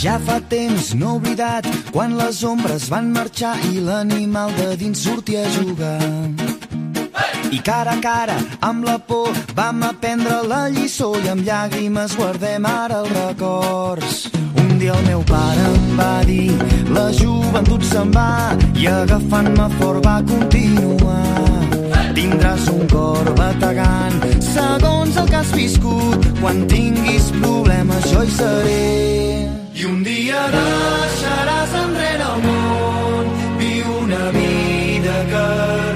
Ja fa temps no oblidat quan les ombres van marxar i l'animal de dins sortia a jugar. I cara a cara, amb la por, vam aprendre la lliçó i amb llàgrimes guardem ara els records. Un dia el meu pare em va dir la joventut se'n va i agafant-me fort va continuar. Tindràs un cor bategant segons el que has viscut. Quan tinguis problemes jo hi seré. I un dia deixaràs enrere el món, viu una vida que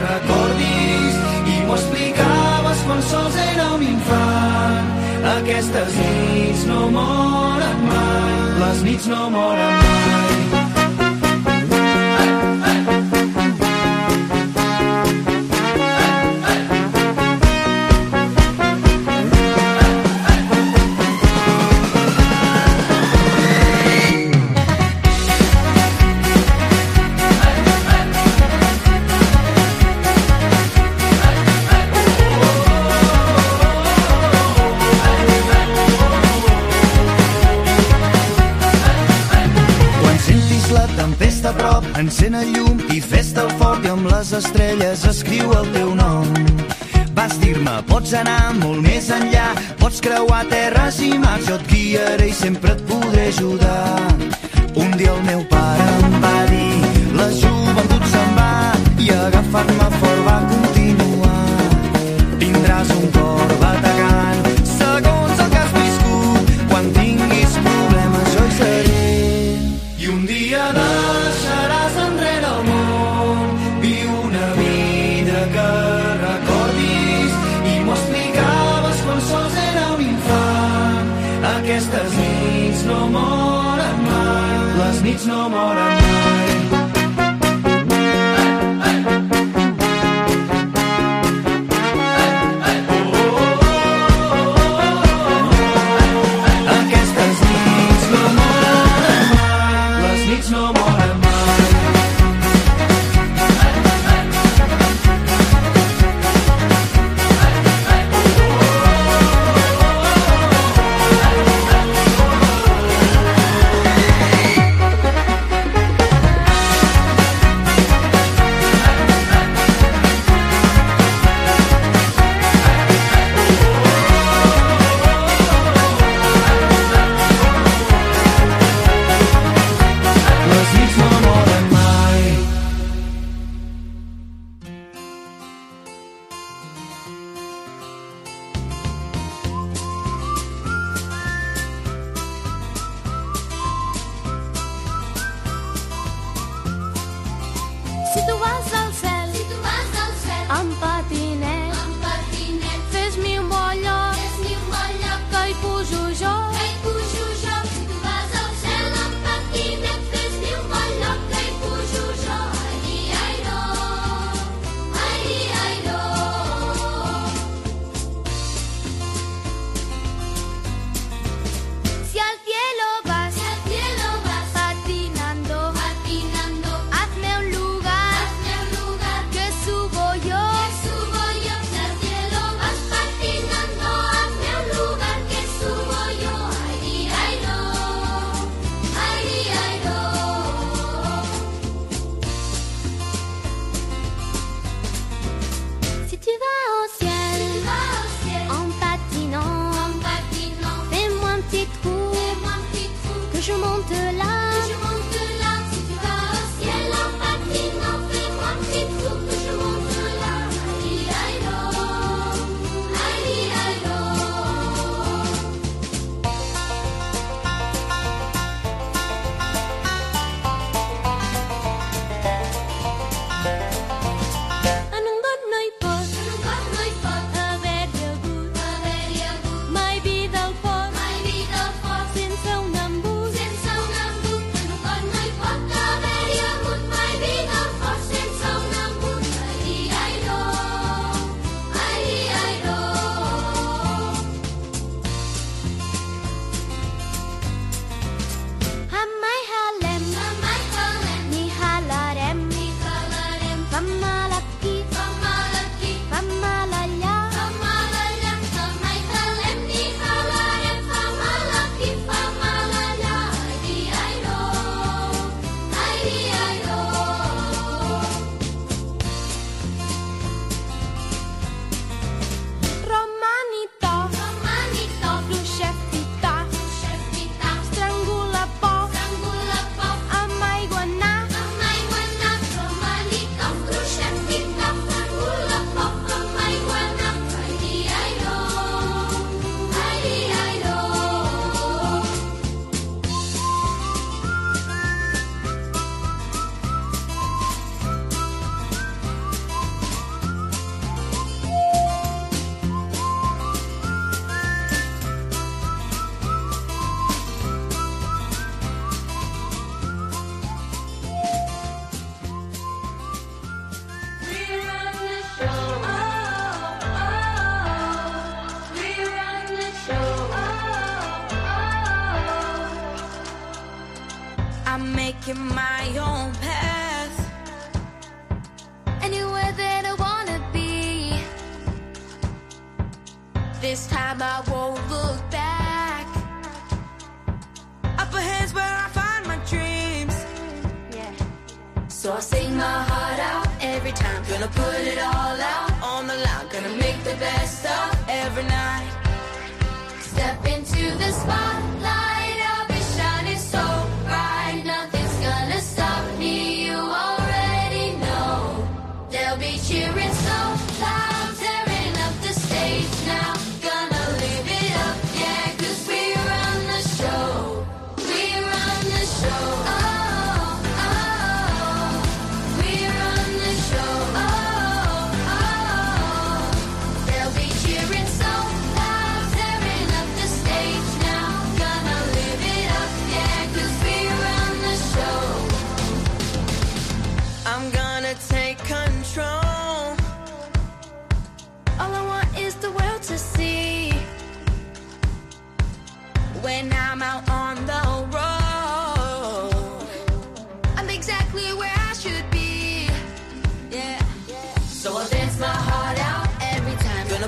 recordis i m'ho explicaves quan sols era un infant. Aquestes nits no moren mai, les nits no moren mai. Encén el llum i fes-te el fort i amb les estrelles escriu el teu nom. Vas dir-me, pots anar molt més enllà, pots creuar terres i mars, jo et guiaré i sempre et podré ajudar. Un dia el meu pare em va dir, la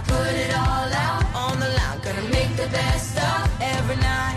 put it all out on the line. Gonna make the best of every night.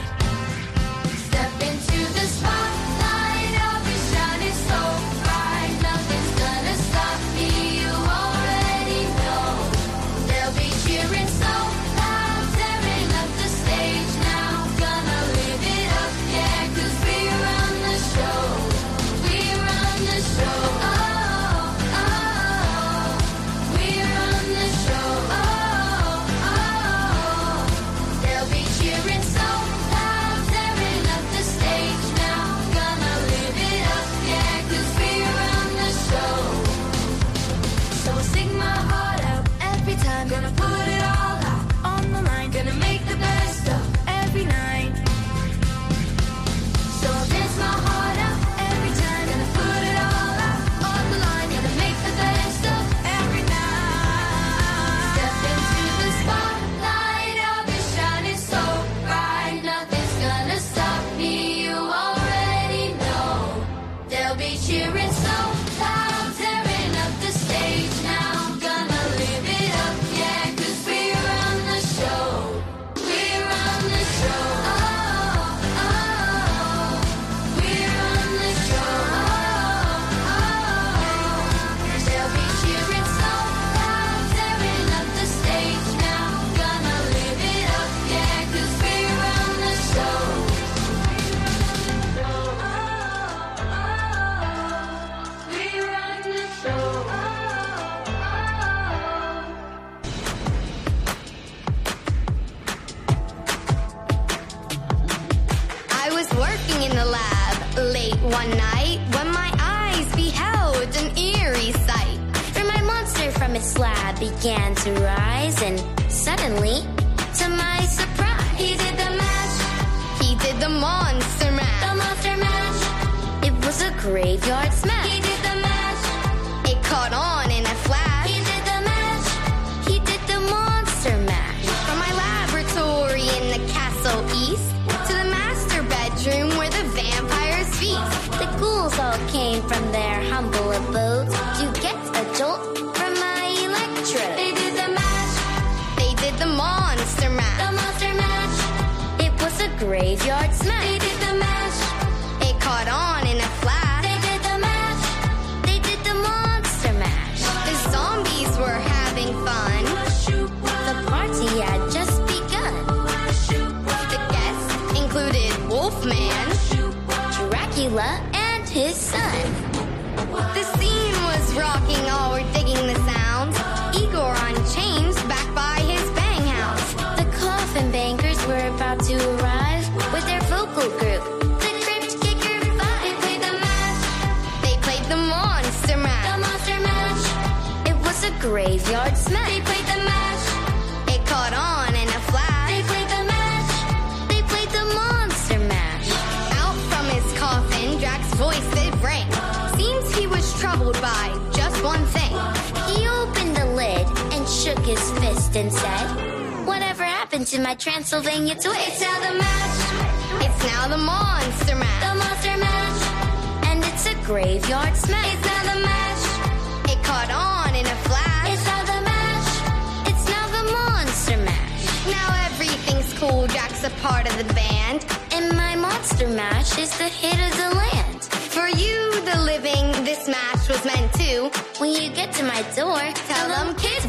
began to rise, and suddenly into my Transylvania twist. It's now the mash. It's now the monster mash. The monster mash. And it's a graveyard smash. It's now the mash. It caught on in a flash. It's now the mash. It's now the monster mash. Now everything's cool. Jack's a part of the band. And my monster mash is the hit of the land. For you, the living, this mash was meant to. When you get to my door, tell them kids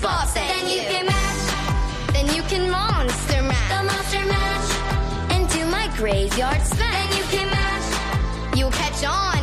graveyard smash. Then you can mash. You'll catch on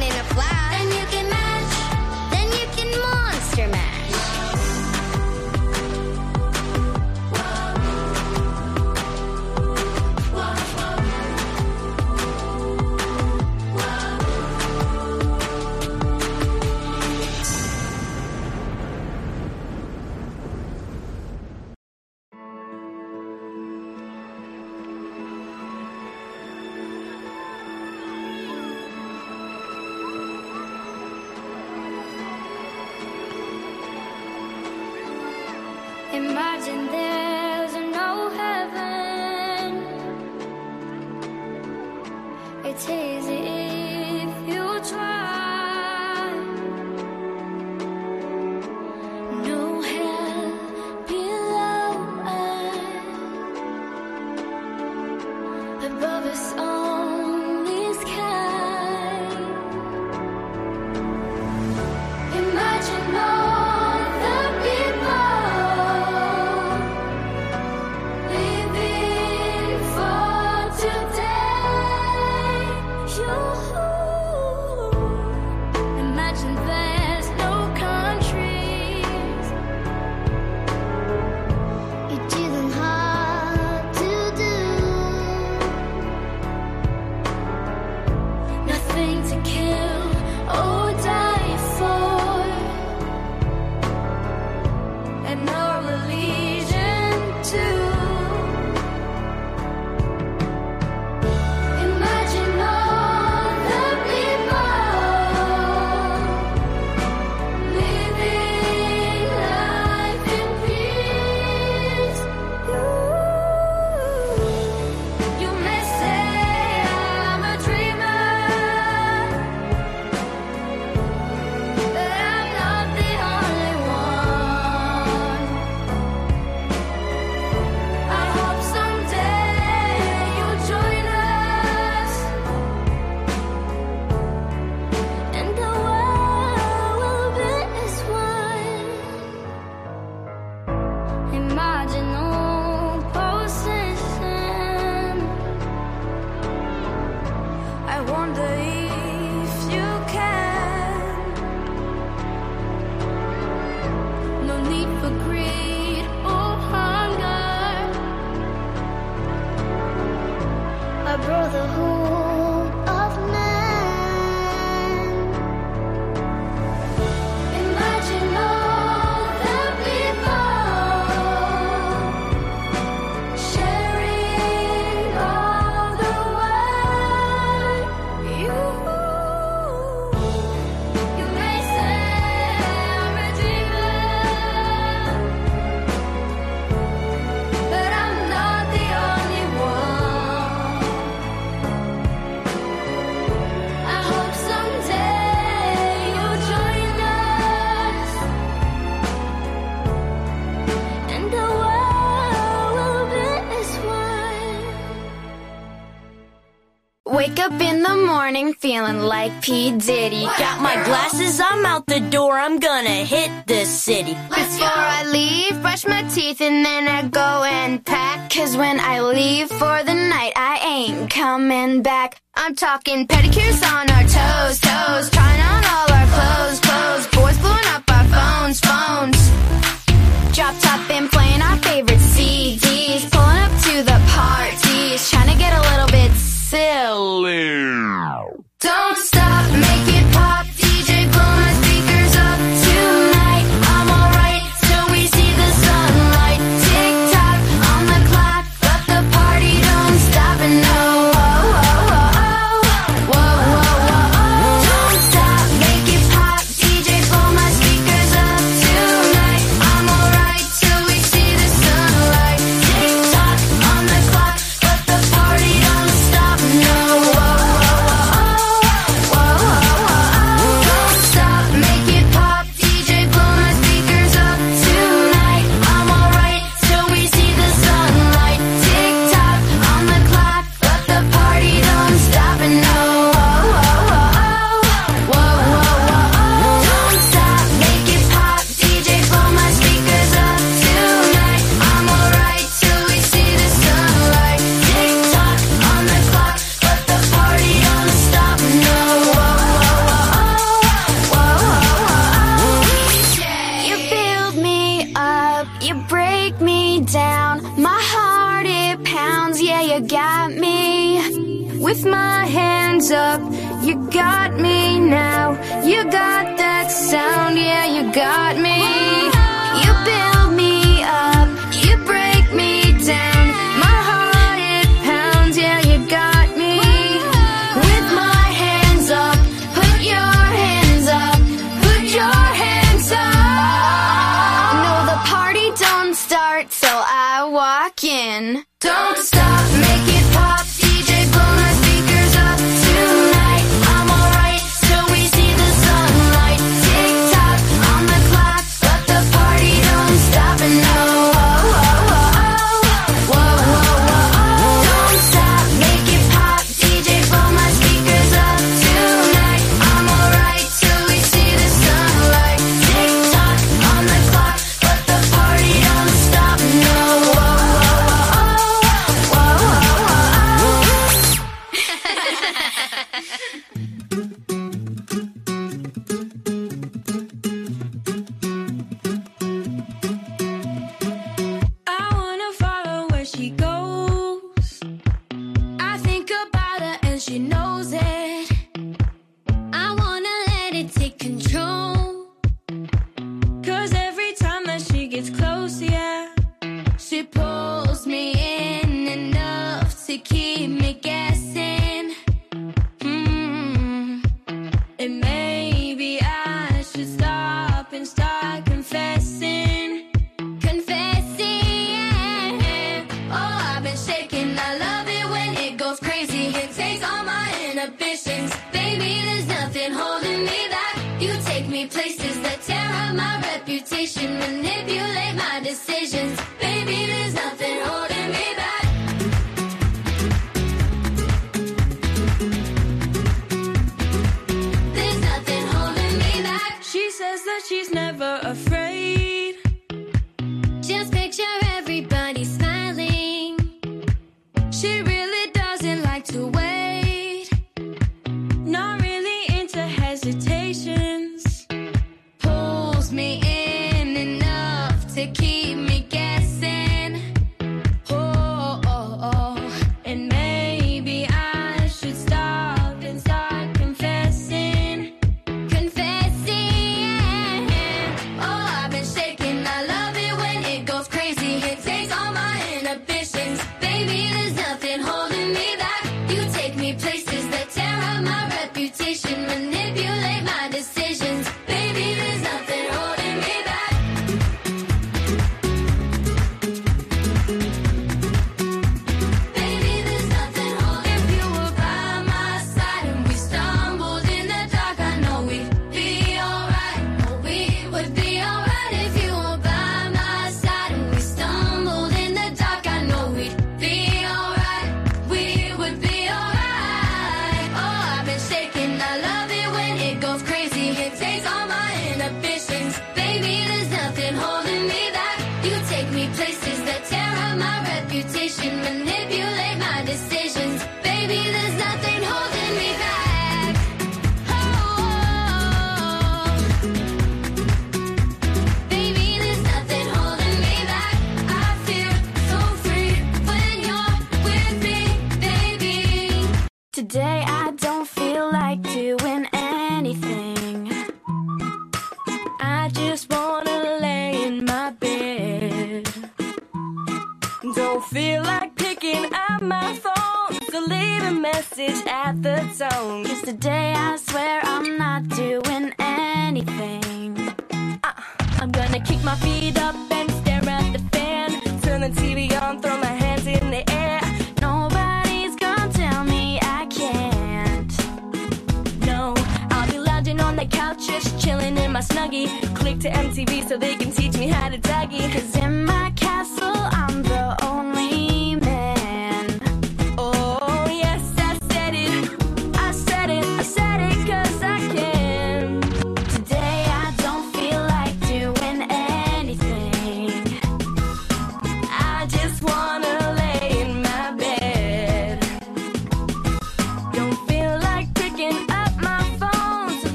Wake up in the morning feeling like P. Diddy. Got my glasses, I'm out the door, I'm gonna hit the city. Before I leave, brush my teeth and then I go and pack. Cause when I leave for the night, I ain't coming back. I'm talking pedicures on our toes, toes. Trying on all our clothes, clothes. Boys blowing up our phones, phones. Drop top and playing our favorite CDs. Pulling up to the parties, trying to get a little silly. Don't stop, make it pop. Walk in. Don't Baby,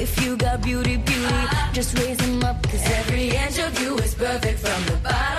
If you got beauty, beauty, just raise them up. Cause every inch of you is perfect from the bottom.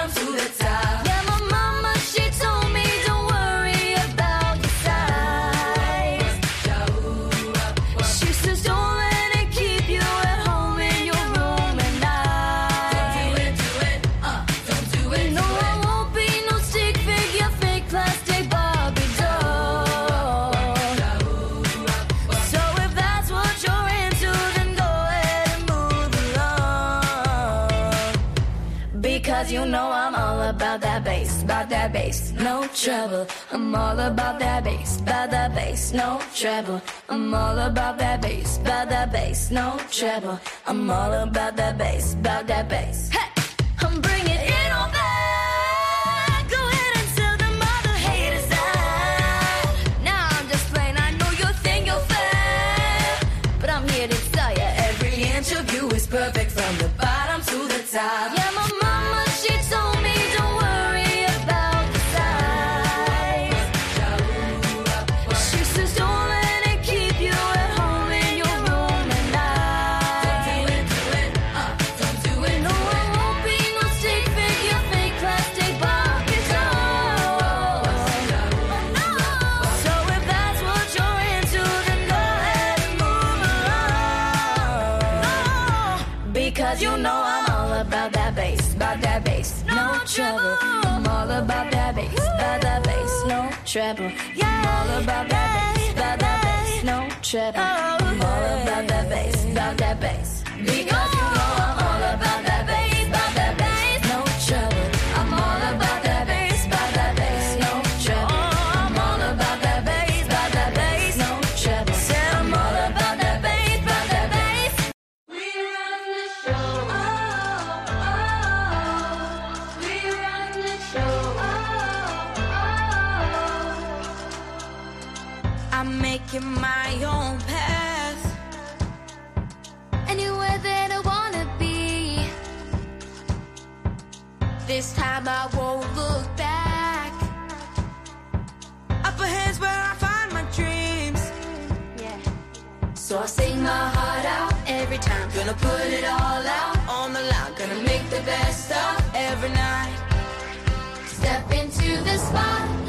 that no trouble. I'm all about that bass, about that bass, no trouble. I'm all about that bass, about that bass, no trouble. I'm all about that bass, about that bass. Hey, I'm bringing it all back. Every inch of you is perfect from the bottom to the top. trouble. Yeah, all about that bass, about that bass, no trouble. Oh, all about that bass, about that bass. time. Gonna put it all out on the line. Gonna make the best of every night. Step into the spot.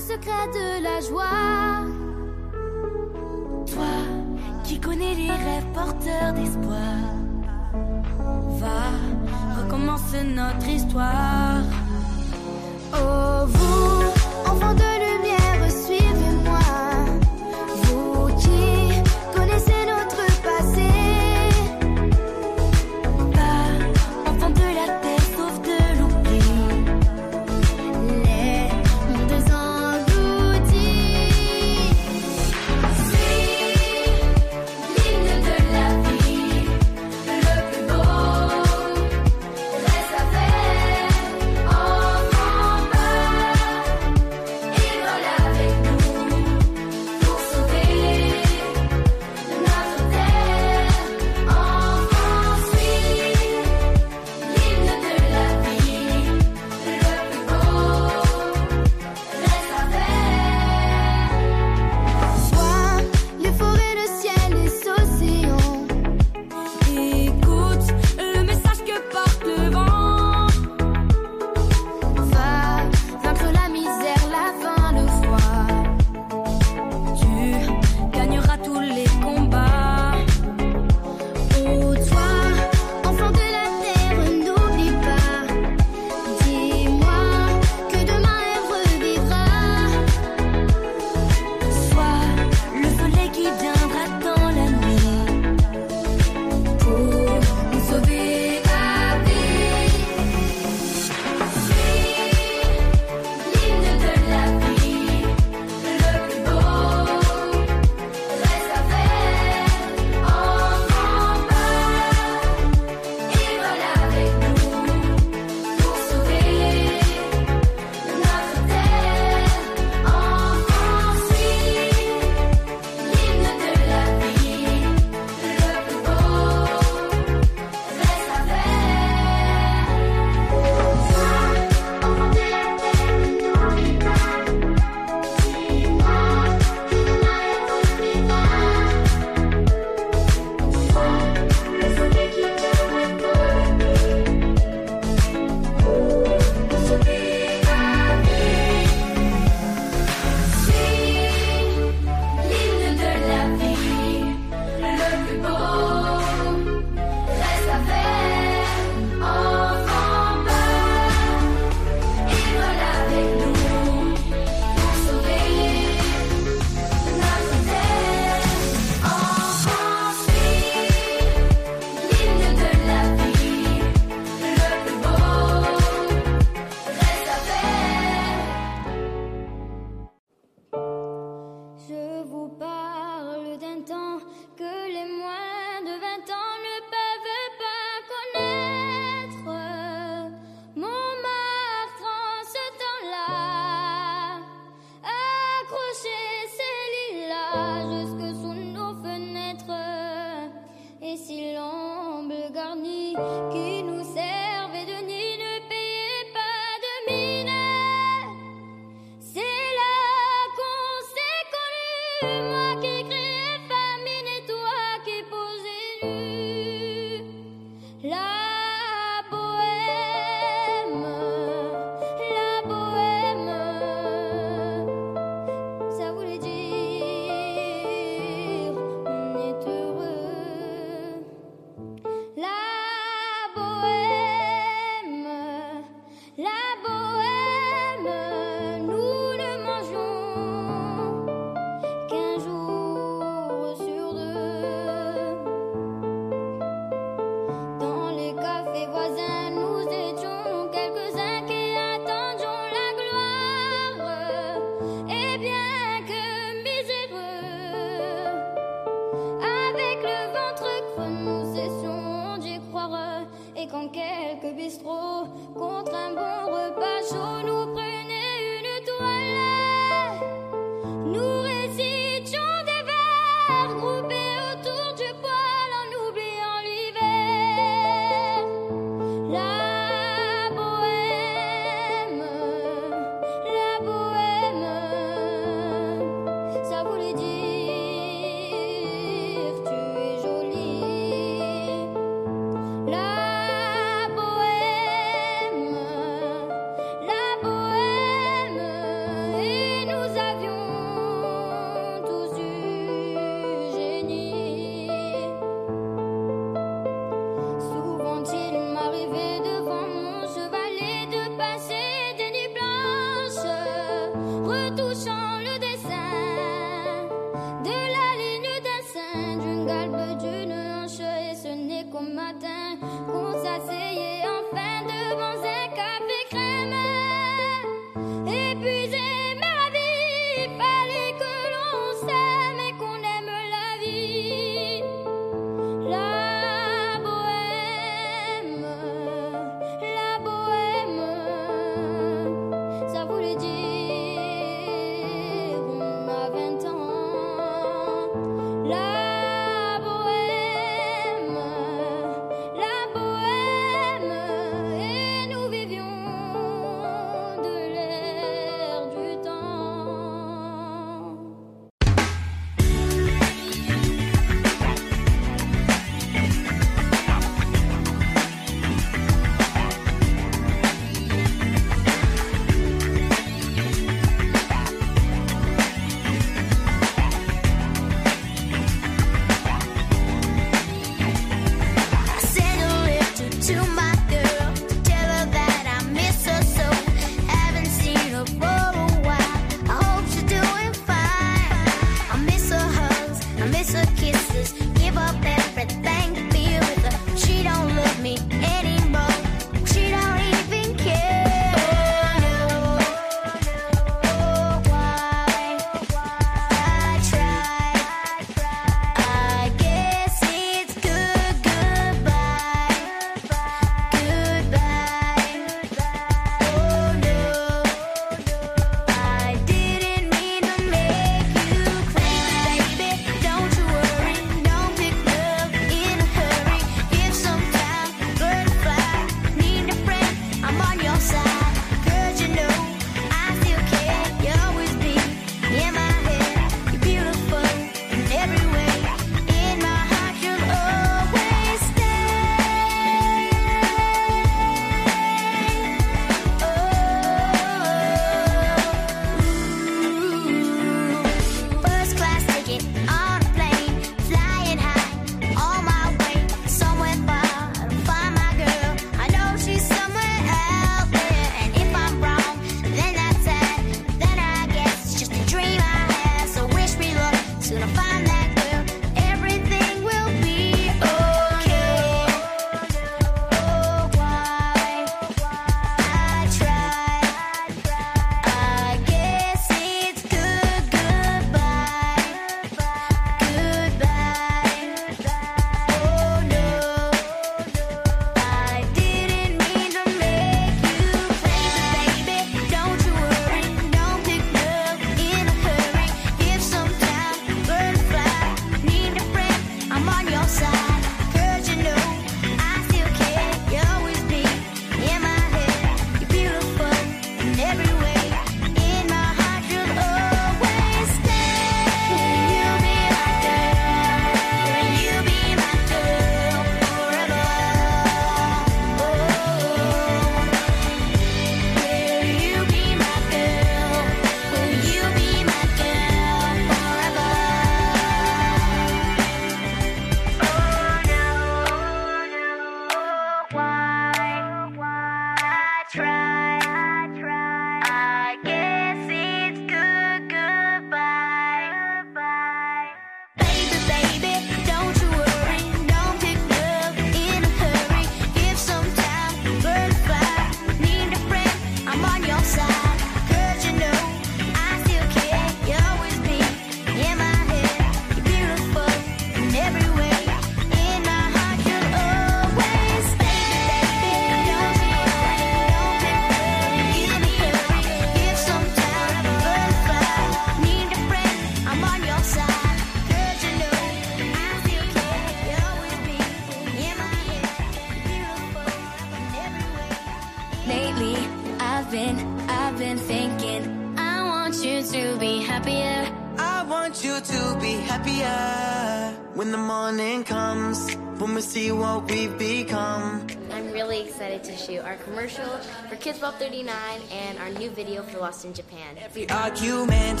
Lately, I've been, I've been thinking, I want you to be happier. I want you to be happier when the morning comes, when we see what we've become. I'm really excited to shoot our commercial for Kidz Bop 39 and our new video for Lost in Japan. Every argument,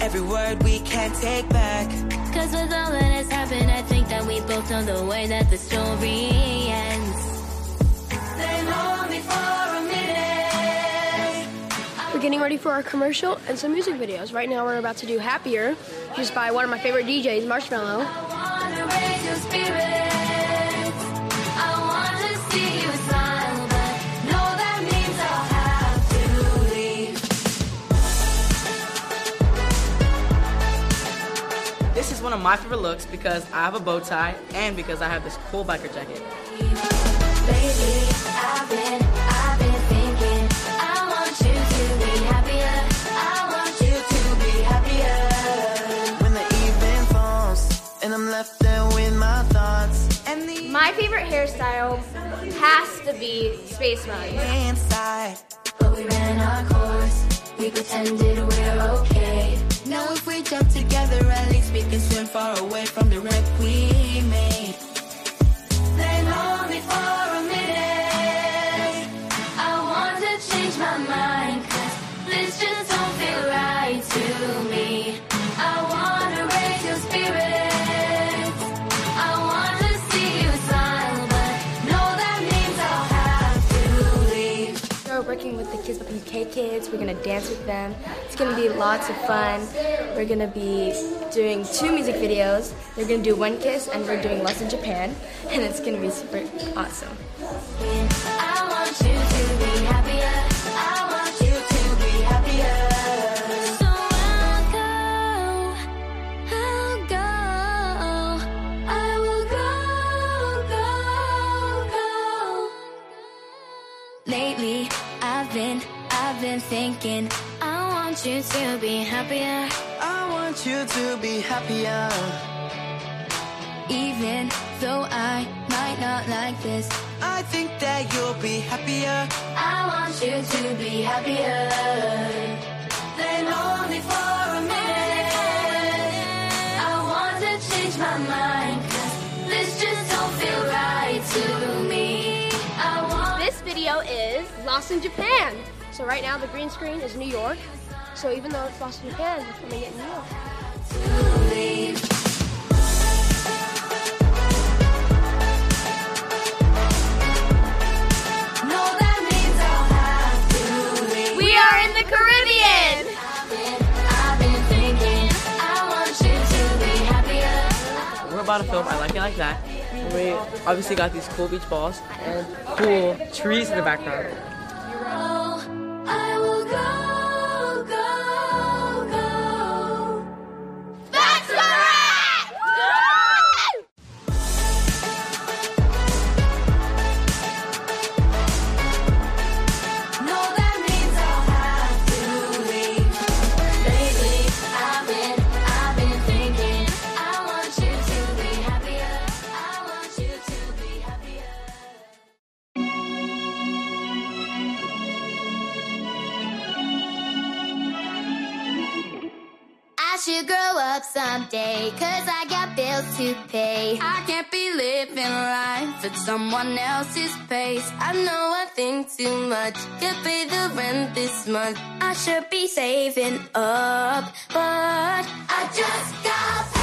every word we can't take back. Cause with all that has happened, I think that we both know the way that the story ends. Then hold me for a minute. We're getting ready for our commercial and some music videos. Right now, we're about to do Happier, just by one of my favorite DJs, Marshmello. wanna raise your spirits. I wanna see you smile, but no, that means I'll have to leave. This is one of my favorite looks because I have a bow tie and because I have this cool biker jacket. Baby, favorite hairstyle has to be Space Mountain. inside. But we ran our course. We pretended we're okay. Now if we jump together, at least we can swim far away from the wreck we made. Then hold me for a minute. I want to change my mind, kids. We're gonna dance with them. It's gonna be lots of fun. We're gonna be doing two music videos. They're gonna do One Kiss, and we're doing Lost in Japan, and it's gonna be super awesome. Lately, I've been, been thinking. I want you to be happier. I want you to be happier. Even though I might not like this, I think that you'll be happier. I want you to be happier. Then hold me for a minute. I want to change my mind, 'cause this just don't feel right to me. I want This video is Lost in Japan. So right now the green screen is New York. So even though it's Lost in Japan, we're filming it in New York. to leave. No, that means I'll have to leave. We are in the Caribbean! I've been, I've been thinking. I want you to be happier. We're about to film I Like It Like That. And we obviously got these cool beach balls and cool trees in the background. I will go, go, up someday, cause I got bills to pay. I can't be living life at someone else's pace. I know I think too much. Could pay the rent this month. I should be saving up, but I just got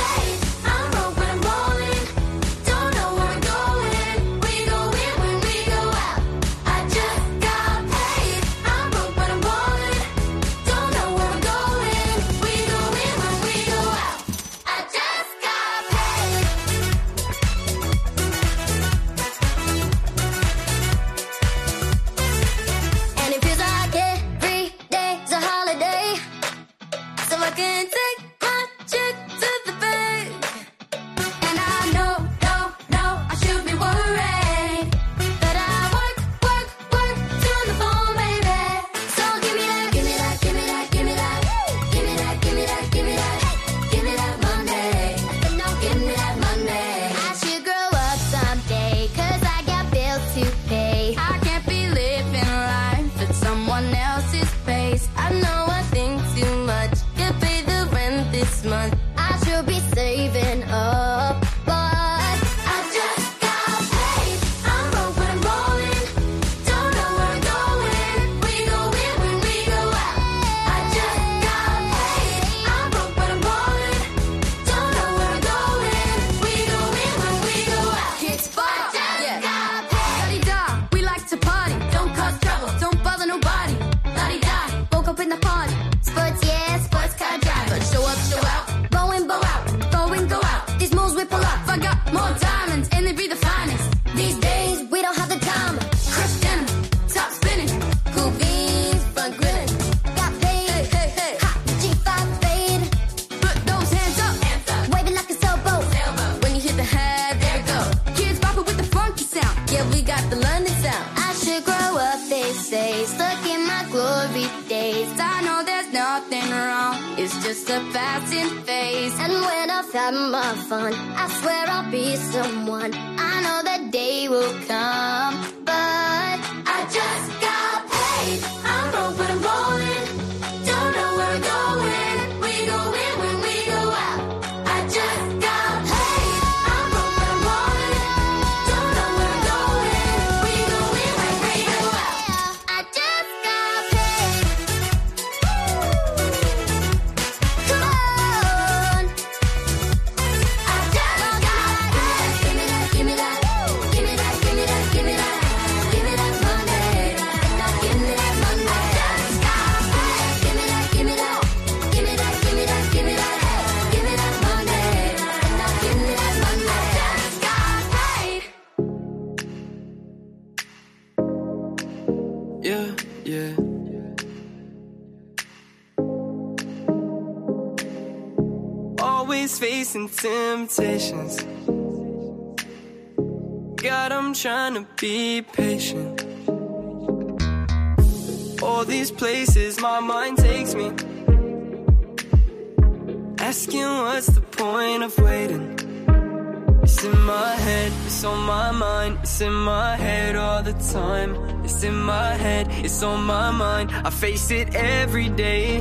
it's in my head all the time. It's in my head, it's on my mind. I face it every day.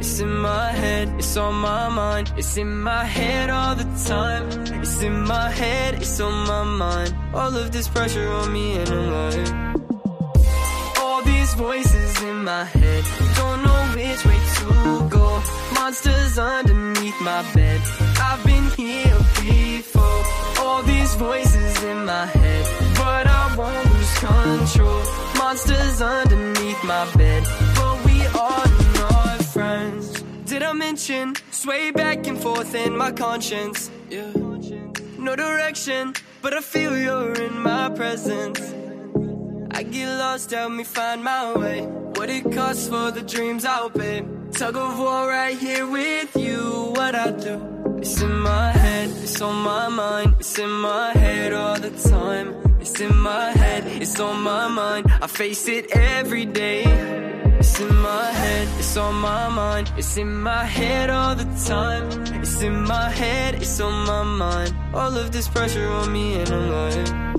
It's in my head, it's on my mind, it's in my head all the time. It's in my head, it's on my mind. All of this pressure on me, and I'm like, all these voices in my head, don't know which way to go. Monsters underneath my bed, I've been here before. All these voices in my head, won't lose control. Monsters underneath my bed, but we are not friends. Did I mention sway back and forth in my conscience? Yeah. No direction, but I feel you're in my presence. I get lost, help me find my way. What it costs for the dreams I'll pay. Tug of war right here with you. What I do? It's in my head, it's on my mind, it's in my head all the time. It's in my head, it's on my mind. I face it every day. It's in my head, it's on my mind, it's in my head all the time. It's in my head, it's on my mind. All of this pressure on me, and I'm like.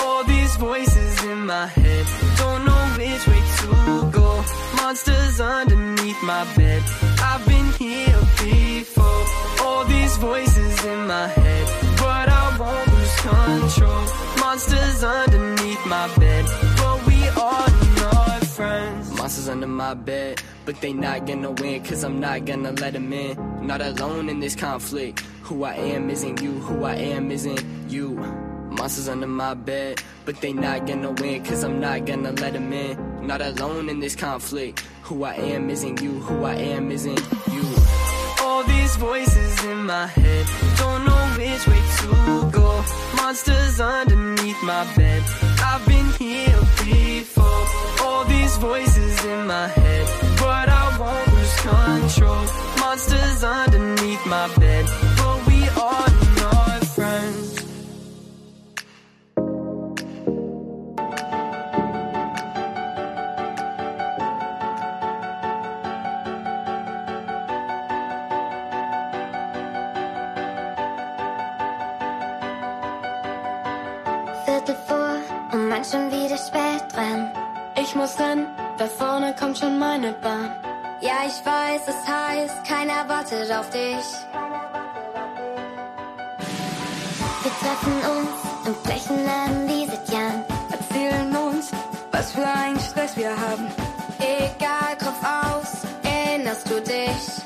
All these voices in my head don't know which way to go. Monsters underneath my bed. I've been here before. All these voices in my head, control. Monsters underneath my bed, but we are not friends. Monsters under my bed, but they not gonna win, cause I'm not gonna let them in. Not alone in this conflict. Who I am isn't you, who I am isn't you. Monsters under my bed, but they not gonna win, cause I'm not gonna let them in. Not alone in this conflict. Who I am isn't you, who I am isn't you. All these voices in my head, don't know which way to go. Monsters underneath my bed, I've been here before. All these voices in my head, but I won't lose control. Monsters underneath my bed, man schon wieder spät dran. Ich muss rennen, da vorne kommt schon meine Bahn. Ja, ich weiß, es heißt, keiner wartet auf dich. Wir treffen uns im gleichen Laden wie seit Jahren. Erzählen uns, was für einen Stress wir haben. Egal, Kopf aus, erinnerst du dich?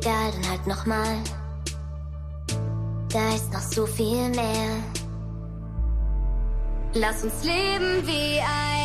Egal, dann halt nochmal. Da ist noch so viel mehr. Lass uns leben wie ein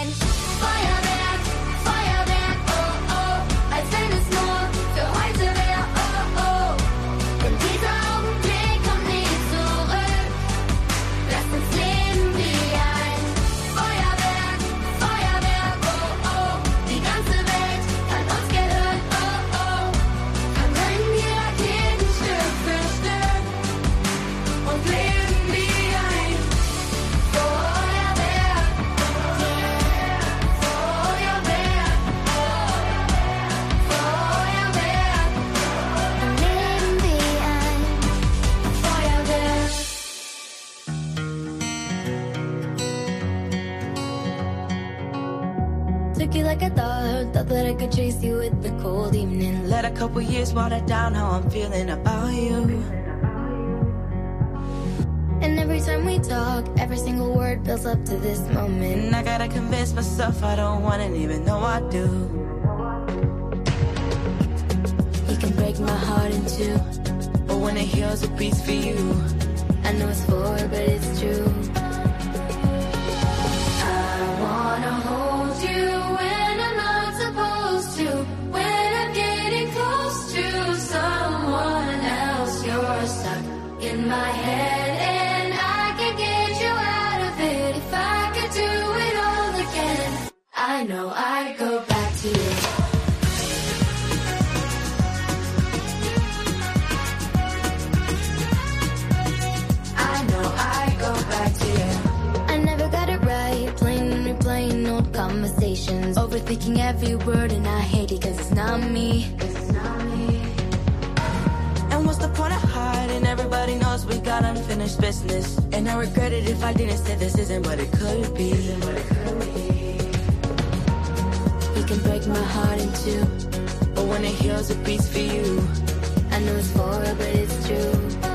a couple years water down how I'm feeling about you. And every time we talk, every single word builds up to this moment. And I gotta convince myself I don't want it, even though I do. You can break my heart in two. But when it heals, it beats for you. I know it's for, but it's true. overthinking every word and I hate it cause it's not me. It's not me. And what's the point of hiding? Everybody knows we got unfinished business. And I regret it if I didn't say this isn't what it could be. Isn't what it could be. You can break my heart in two. But when it heals, it beats for you. I know it's for but it's true.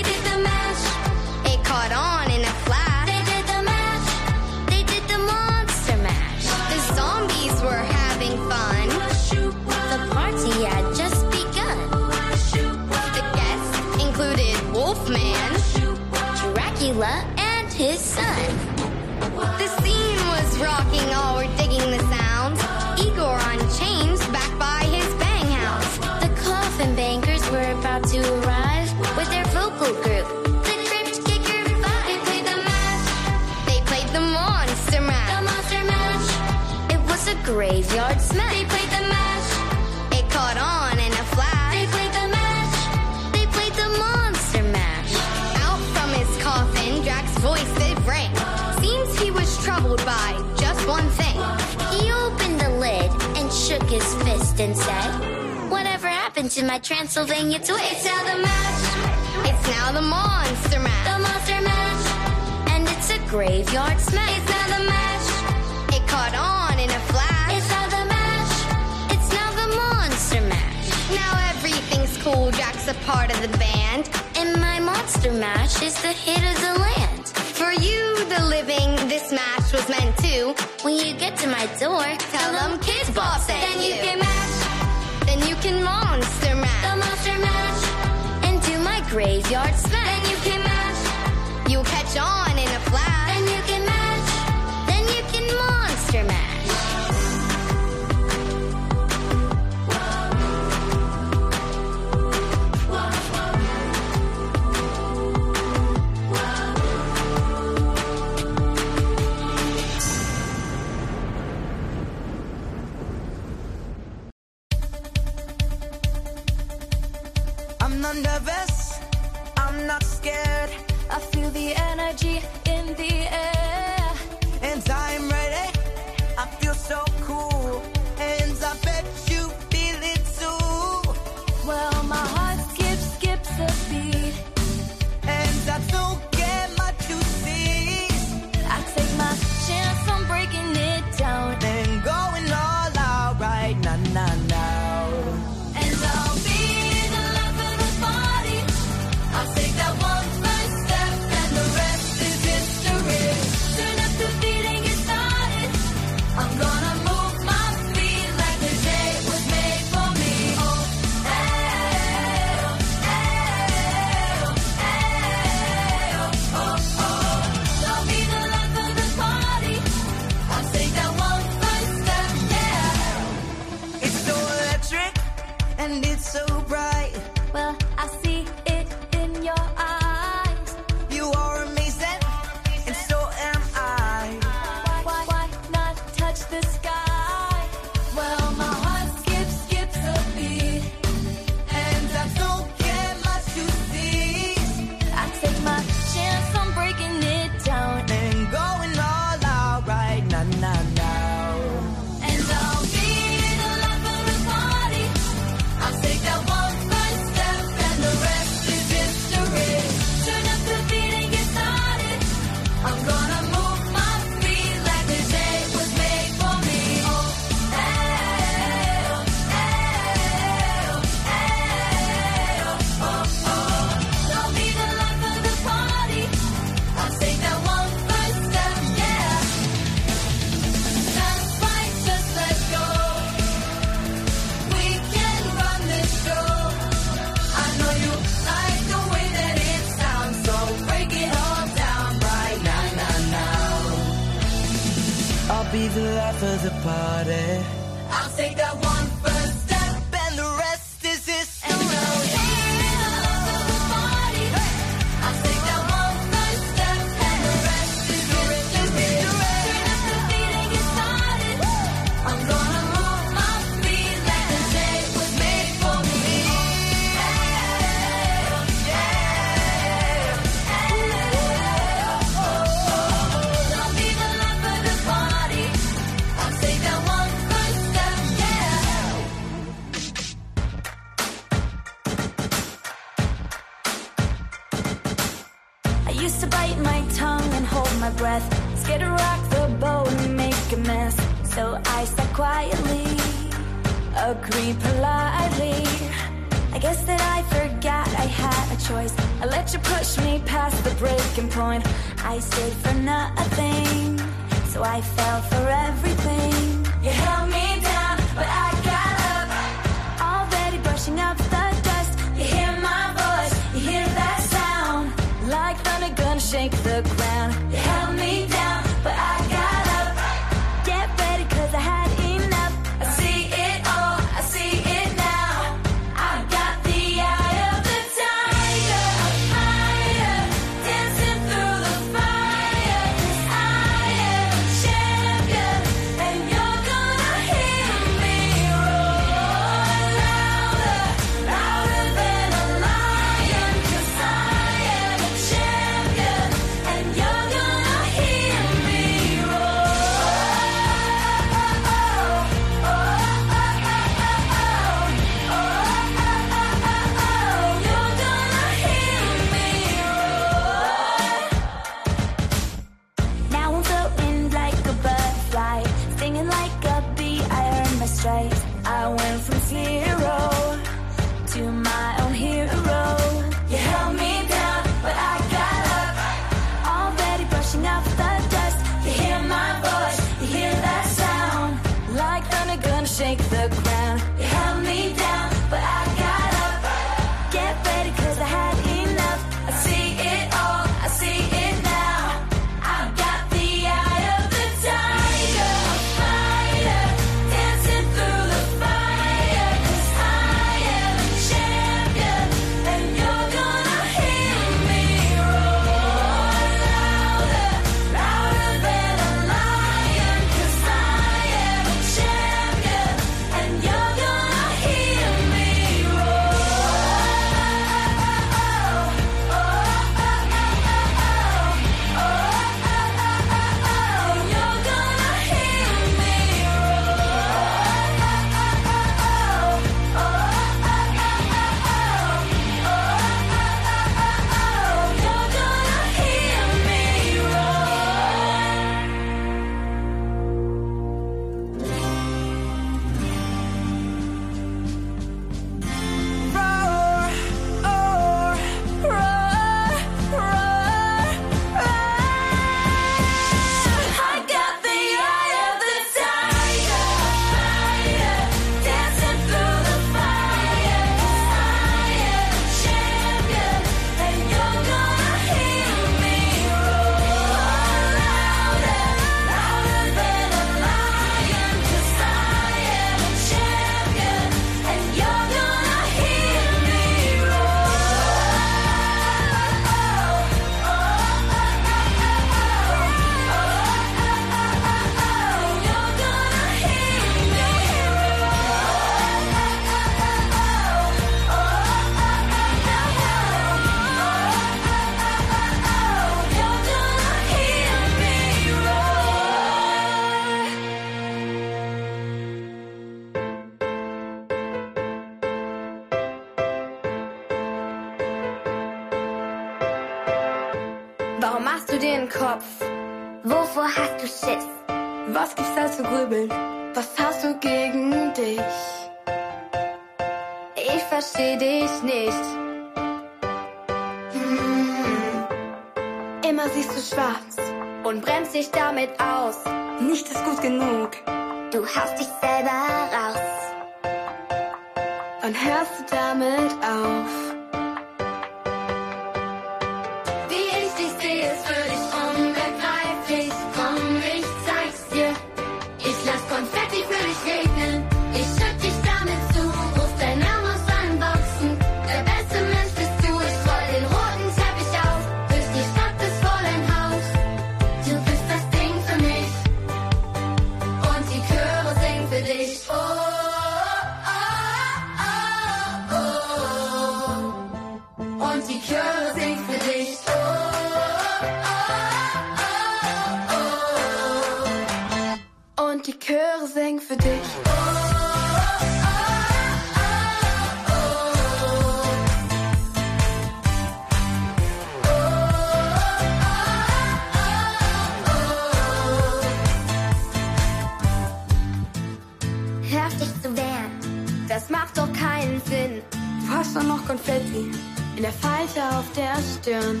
war noch Konfetti in der Falte auf der Stirn.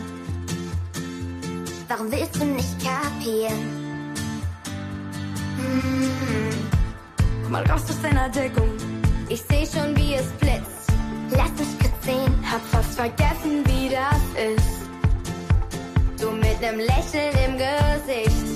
Warum willst du nicht kapieren? Hm. Komm mal raus aus deiner Deckung. Ich seh schon, wie es blitzt. Lass mich kurz sehen. Hab fast vergessen, wie das ist. Du mit nem Lächeln im Gesicht.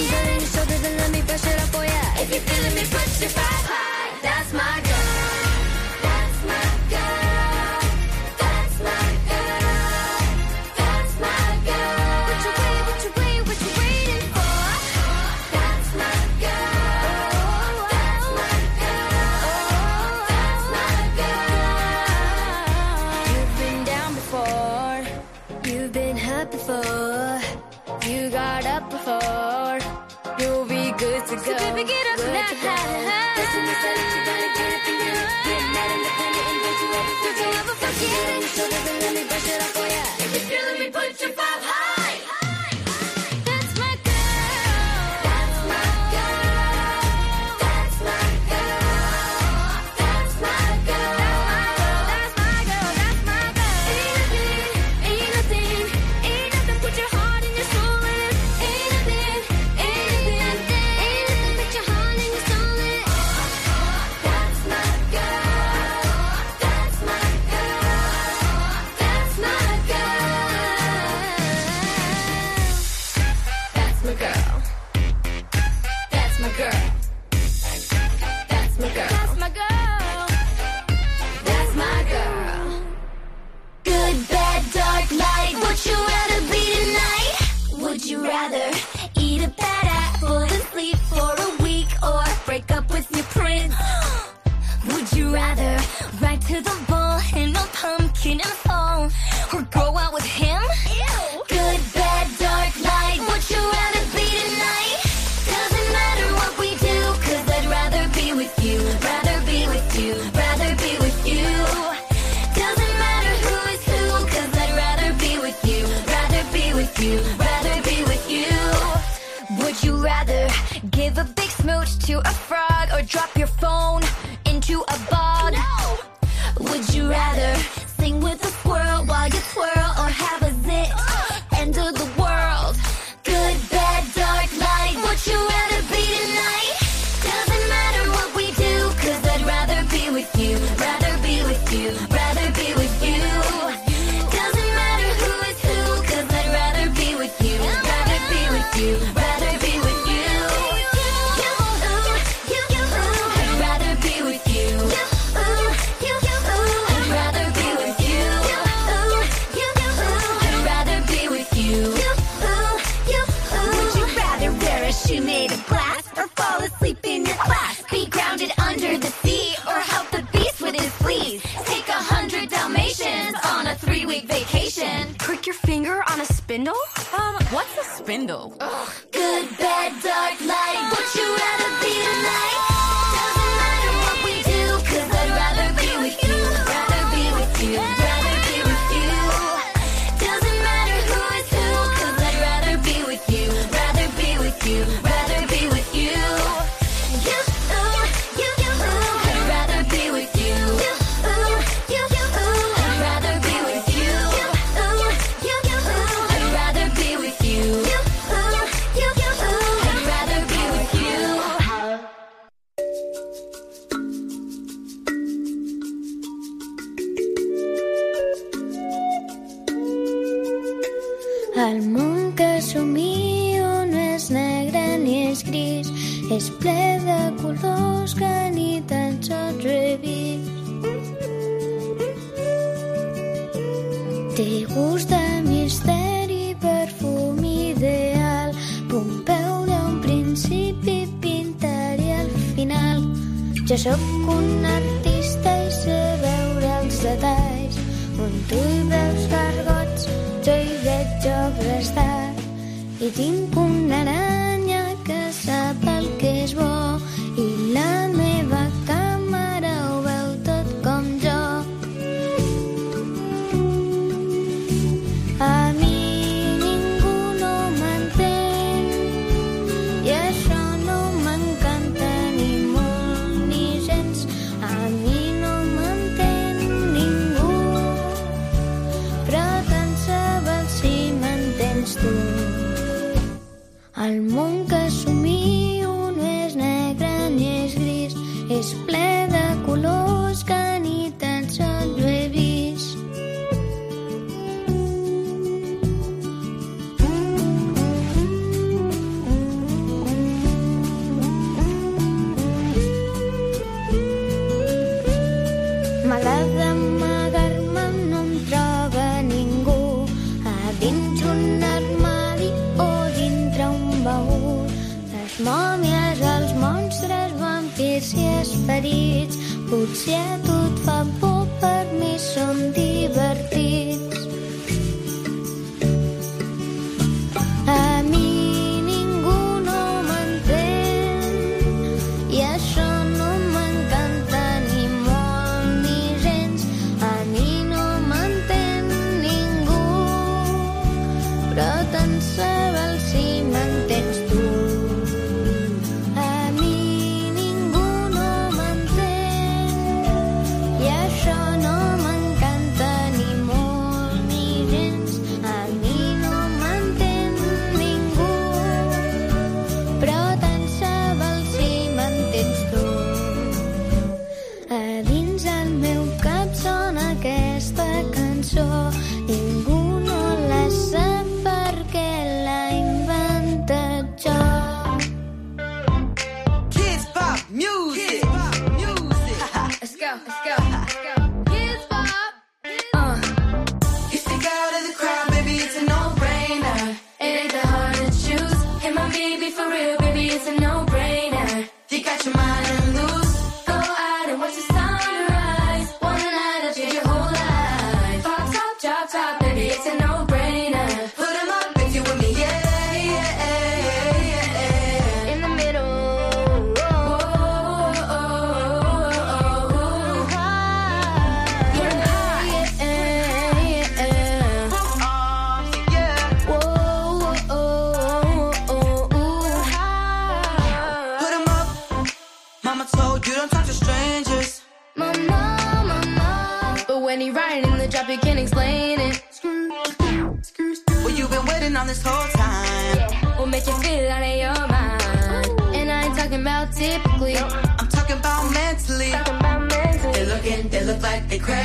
If you're and let me it for ya. If you feeling me, push oh your back. If you're feeling me, put your five high. El món que somio no és negre ni és gris, és ple de colors que ni tan sols he vist. Té gust de misteri, perfum ideal, Pompeu d'un principi pintaria al final. Jo sóc un artista tim kung nana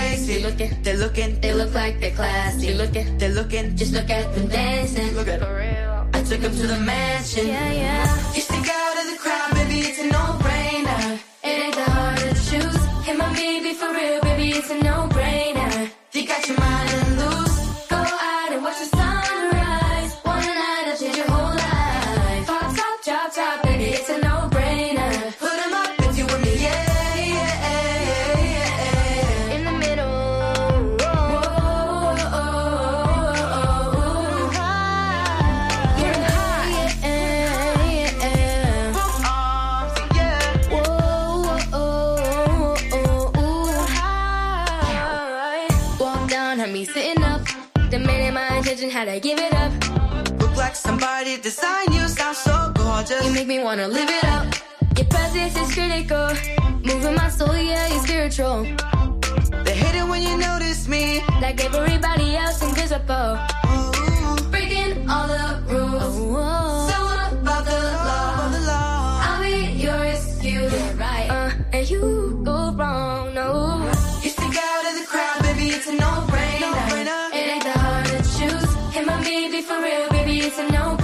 crazy. Look at, they're looking, they look like they're classy. They look at, they're looking, just look at them dancing. Look at for real. I took them to the mansion. Yeah, yeah. You stick out of the crowd, baby, it's a no-brainer. It ain't that hard to choose. Hit my baby for real, baby, it's a no-brainer. You got your mind The design sign you sound so gorgeous. You make me wanna live it up. Your presence is critical. Moving my soul, yeah, you're spiritual. They hate it when you notice me. Like everybody else invisible. Ooh. Breaking all the rules. Ooh. So above the law. I'll be your right. Uh, and you go wrong, no. You stick out of the crowd, baby, it's a no-brainer. It ain't that hard to choose. Him or me, be for real, baby, it's a no brainer.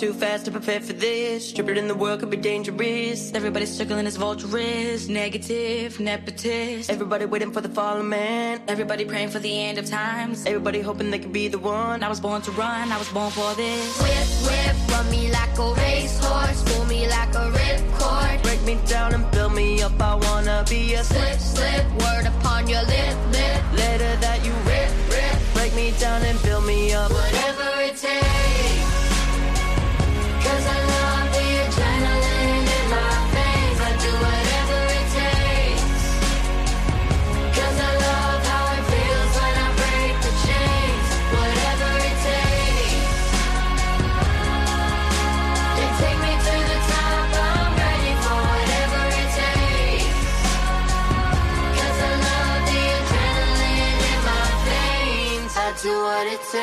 Too fast to prepare for this. Tripping in the world could be dangerous. Everybody's circling as vulturists, negative, nepotist. Everybody waiting for the fallen man. Everybody praying for the end of times. Everybody hoping they could be the one. I was born to run, I was born for this. Whip, whip, run me like a racehorse, pull me like a ripcord. Break me down and build me up. I wanna be a Slip, slip, word upon your lip, lip. letter that you rip, rip. Break me down and build me up. Whatever it takes.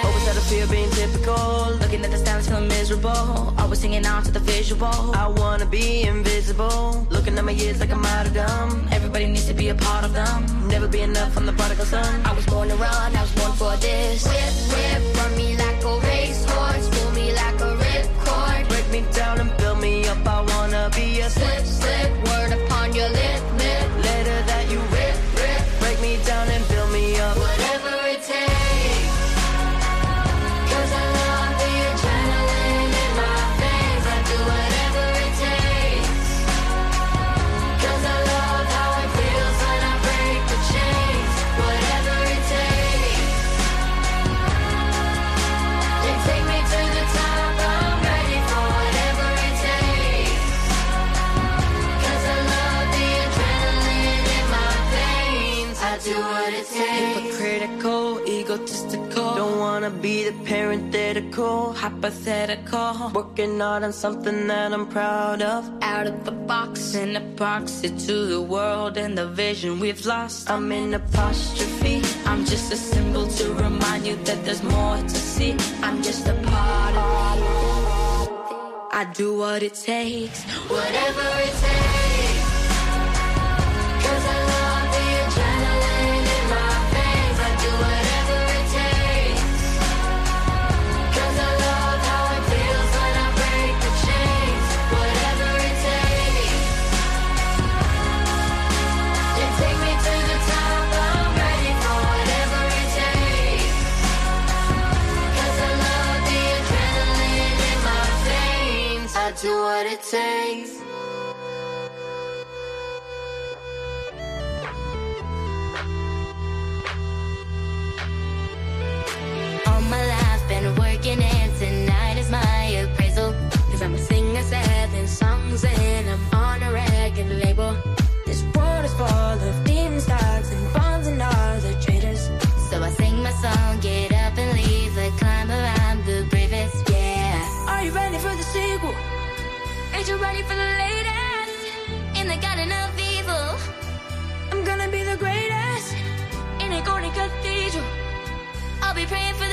Always had a fear of being typical. Looking at the stars, feeling miserable. Always singing out to the visual. I wanna be invisible. Looking at my years like I'm out of them. Everybody needs to be a part of them. Never be enough, I'm the prodigal son. I was born to run, I was born for this. Whip, whip, run me like a racehorse, be the parenthetical. hypothetical. Working hard on something that I'm proud of. Out of the box, an approxy to the world and the vision we've lost. I'm in apostrophe. I'm just a symbol to remind you that there's more to see. I'm just a part of it. I do what it takes. Whatever it takes. Do what it takes. The greatest in a golden cathedral. I'll be praying for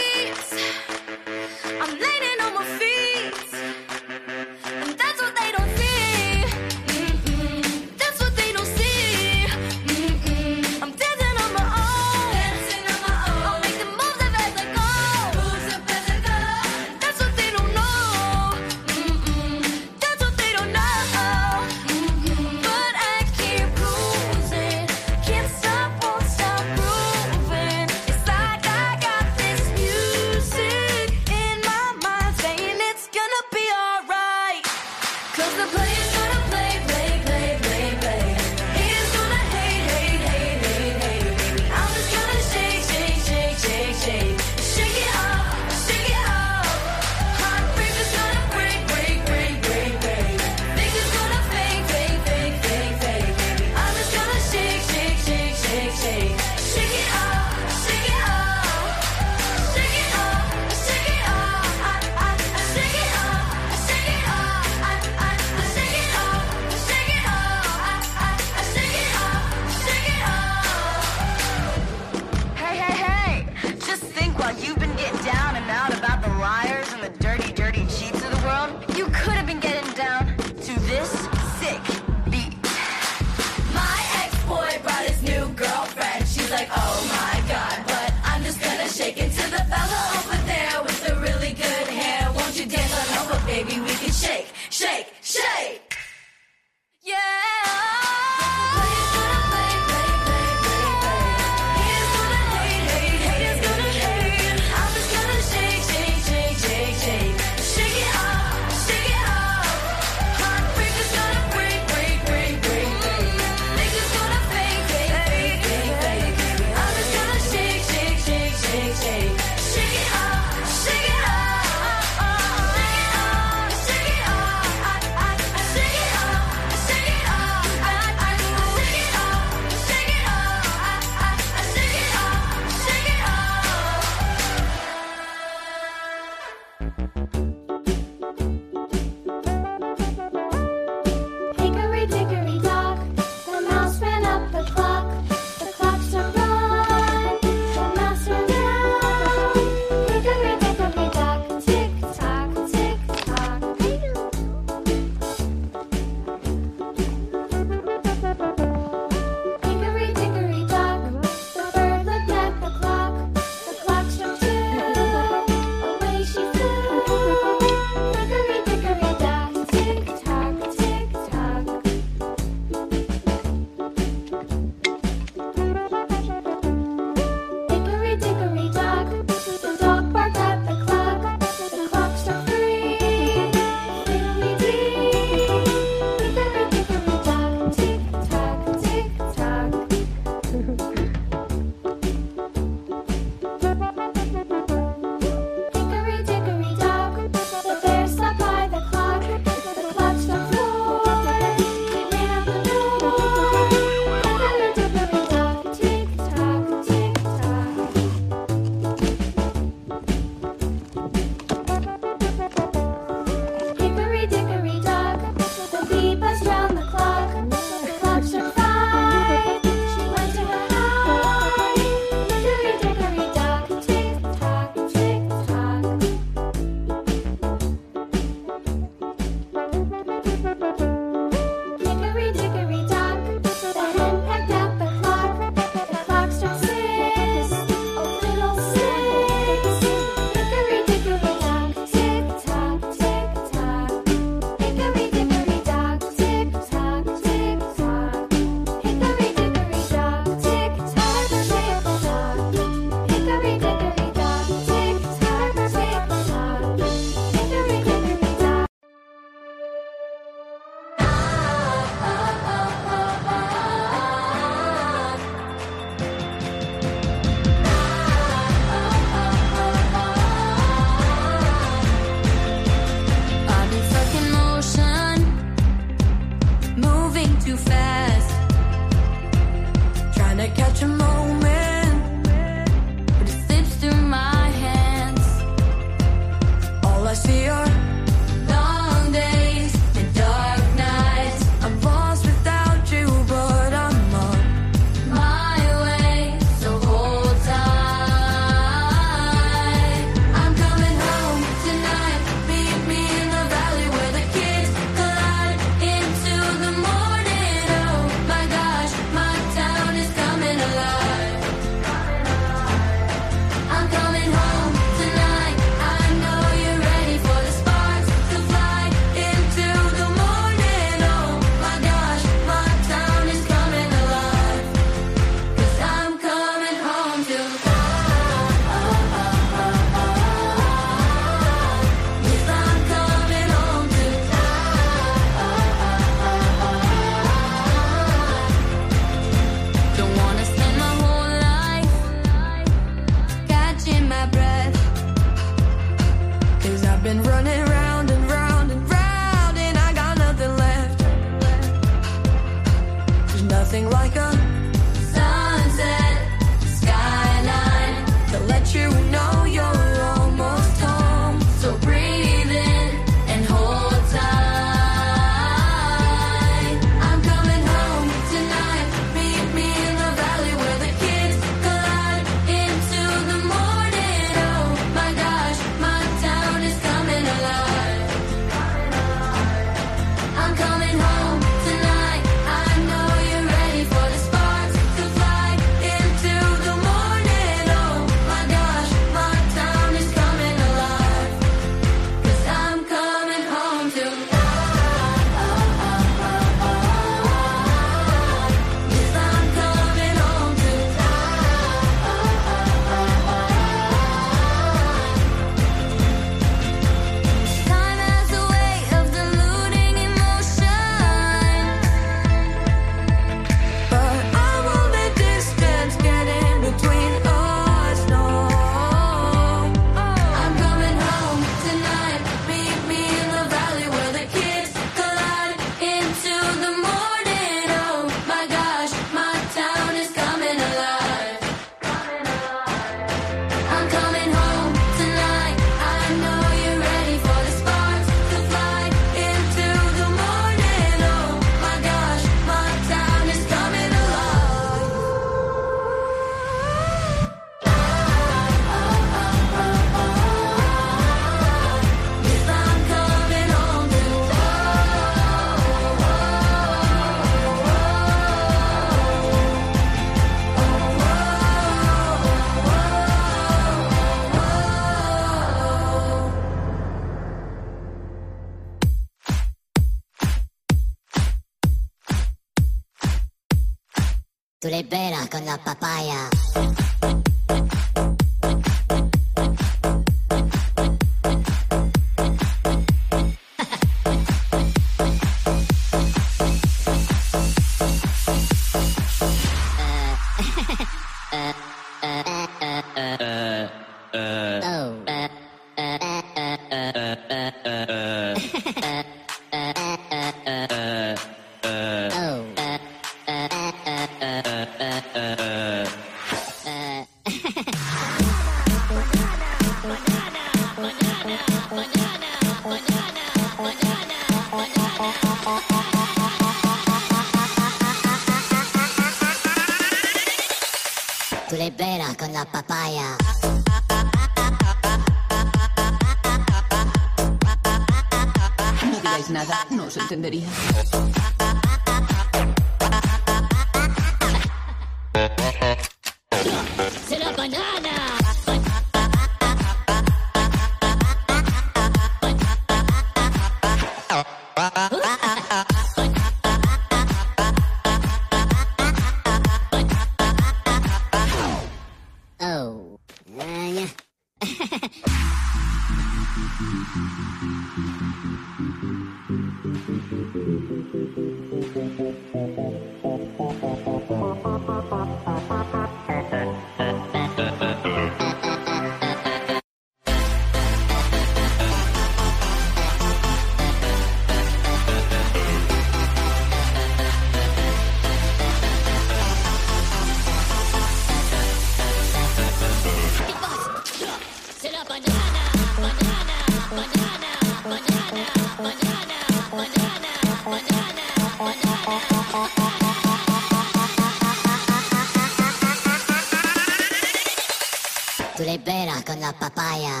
Ka na papaya.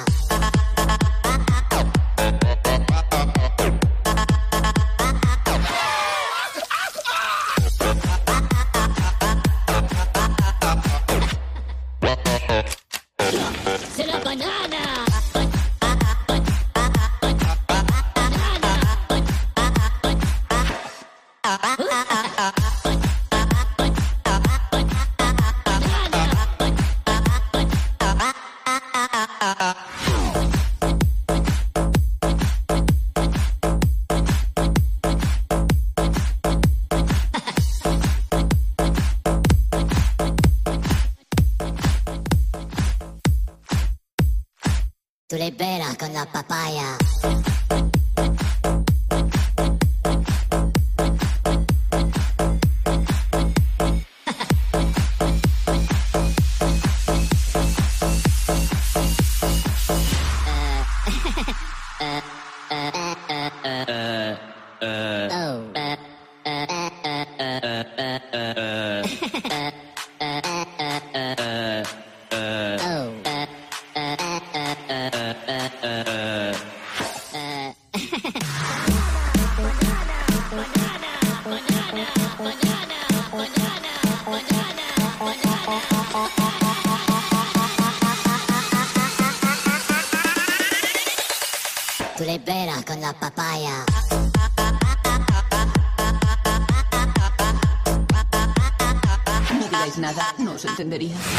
No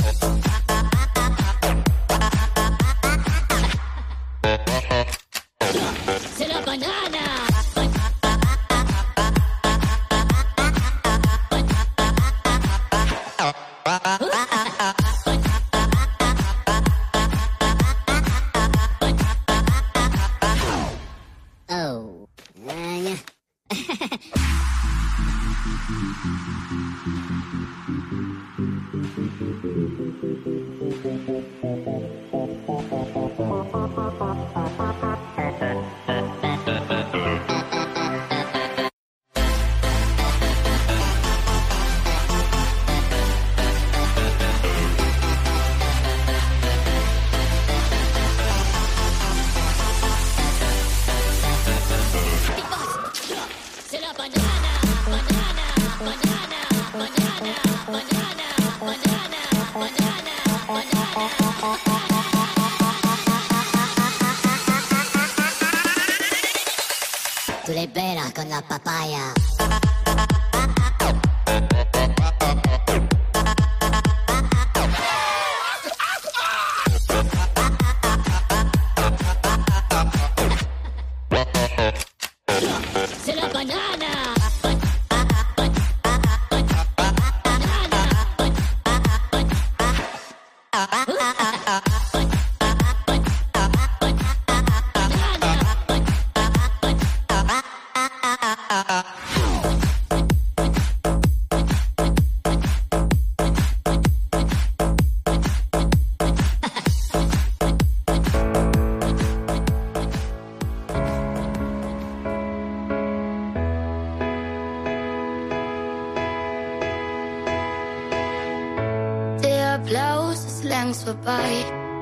längst vorbei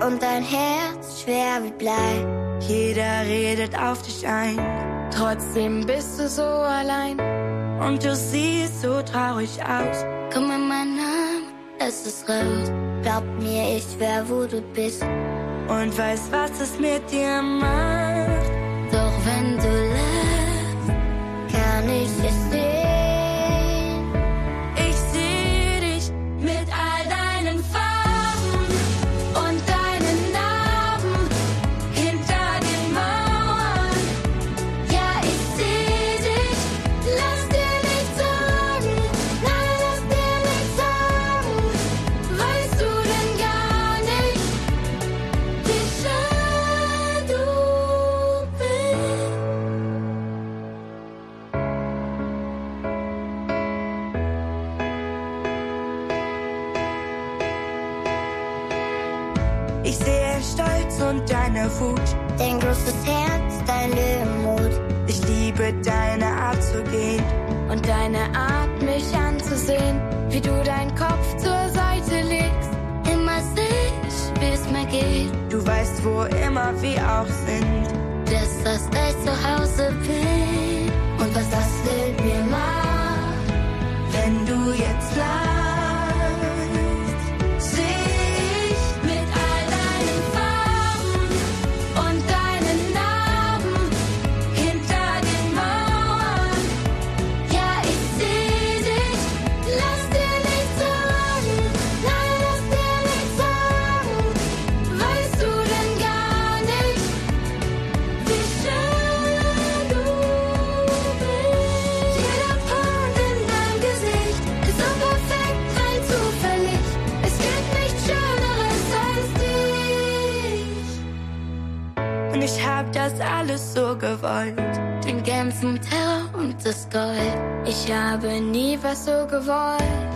und dein Herz schwer wie Blei. Jeder redet auf dich ein, trotzdem bist du so allein und du siehst so traurig aus. Komm in meinen Name, es ist raus. Glaub mir, ich wär, wo du bist und weiß, was es mit dir macht. Doch wenn du Wut. Dein großes Herz, dein Löwenmut. Ich liebe deine Art zu gehen. Und deine Art, mich anzusehen. Wie du deinen Kopf zur Seite legst. Immer sich, wie's mir geht. Du weißt, wo immer wir auch sind geweint. Den ganzen Terror und das Gold. Ich habe nie was so gewollt.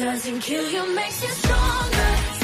doesn't kill you, makes you stronger.